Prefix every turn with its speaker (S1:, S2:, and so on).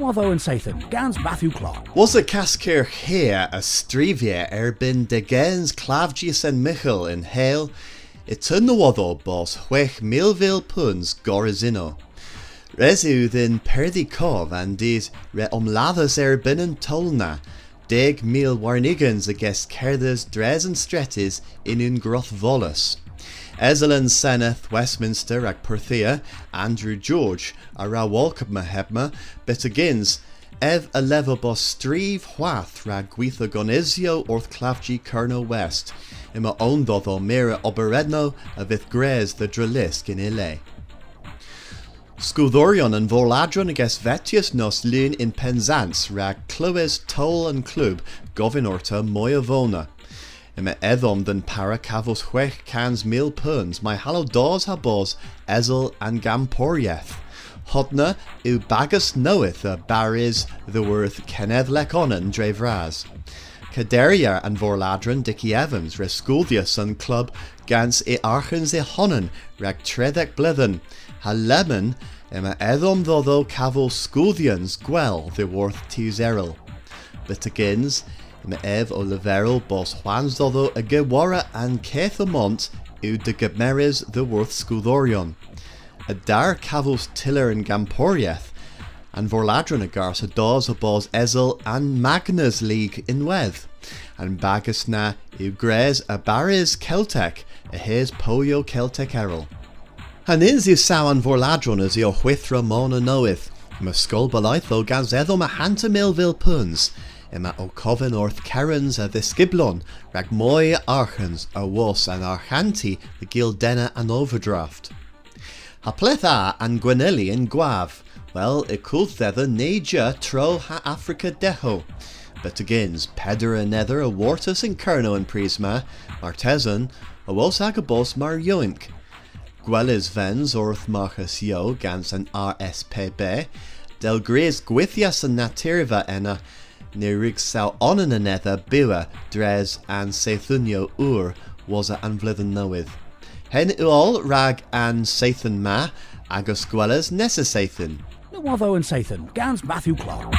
S1: Watho and Sathan, Gans Matthew Clark.
S2: Was a cascur here a strivia erbyn de gens clavgius en Michel in hail, it tynnowaddo bos chwech milvil puns gorizino. Yw ddyn perdi cof and dis re erbyn yn tolna, deg mil warnigans agest cerdas dres and stretis in un groth volus. Ezelyn Senneth, Westminster ag Perthia, Andrew George, a ra walk hebma, bet agins, ev a level bos strif hwath rag gweitha gonisio orth clafgi Kerno West, ima own doddo mira oberedno a vith grez the dralisk in ile. Scudorion and Vorladron against Vetius nos lun in Penzance rag Clywes Toll and Club Govinorta Moyavona. Ima edom den para cavos chwech cans mil puns, my hallow dos ha bos, ezel and gamporieth. Hodna u bagus knoweth a baris the worth Kenneth Leconan drevraz. Caderia and Vorladron Dicky Evans resculdius and club gans e archens e honnen rag tredek blithen. Ha lemon ima edom ddodo cavol sculdians gwell the worth tis But agains, me ev o leverel bos Juans dodo a gewara and Kethamont u de gemeres the worth scudorion. A dar cavos tiller and gamporieth, and vorladron agars a dos a bos ezel and Magnus League in weth, and bagus na u gres a baris Celtic a his poyo Celtic errol. And is you sawan vorladron as your whithra mona knoweth, ma skull balaitho gaz edho ma hanta milville puns, Ima o cofyn orth kerens a ddisgyblon moi archans a was an archanti the gildena an overdraft. Ha pleth a an gweneli in gwaf, well, coolth thedder neja tro ha Africa deho. But agains, peder a nether a wartus in kerno and prisma, martesan, a was agabos mar yoink. Gwelis vens orth marchus yo gans an RSPB, del gres gwithias an natirva ena, Nerig sao onan anetha biwa dres an seithunio ur was a anflyddyn newydd. Hen uol rag an seithyn ma agos gweles nesa seithyn.
S1: Watho and Sathan, Gans Matthew Clark.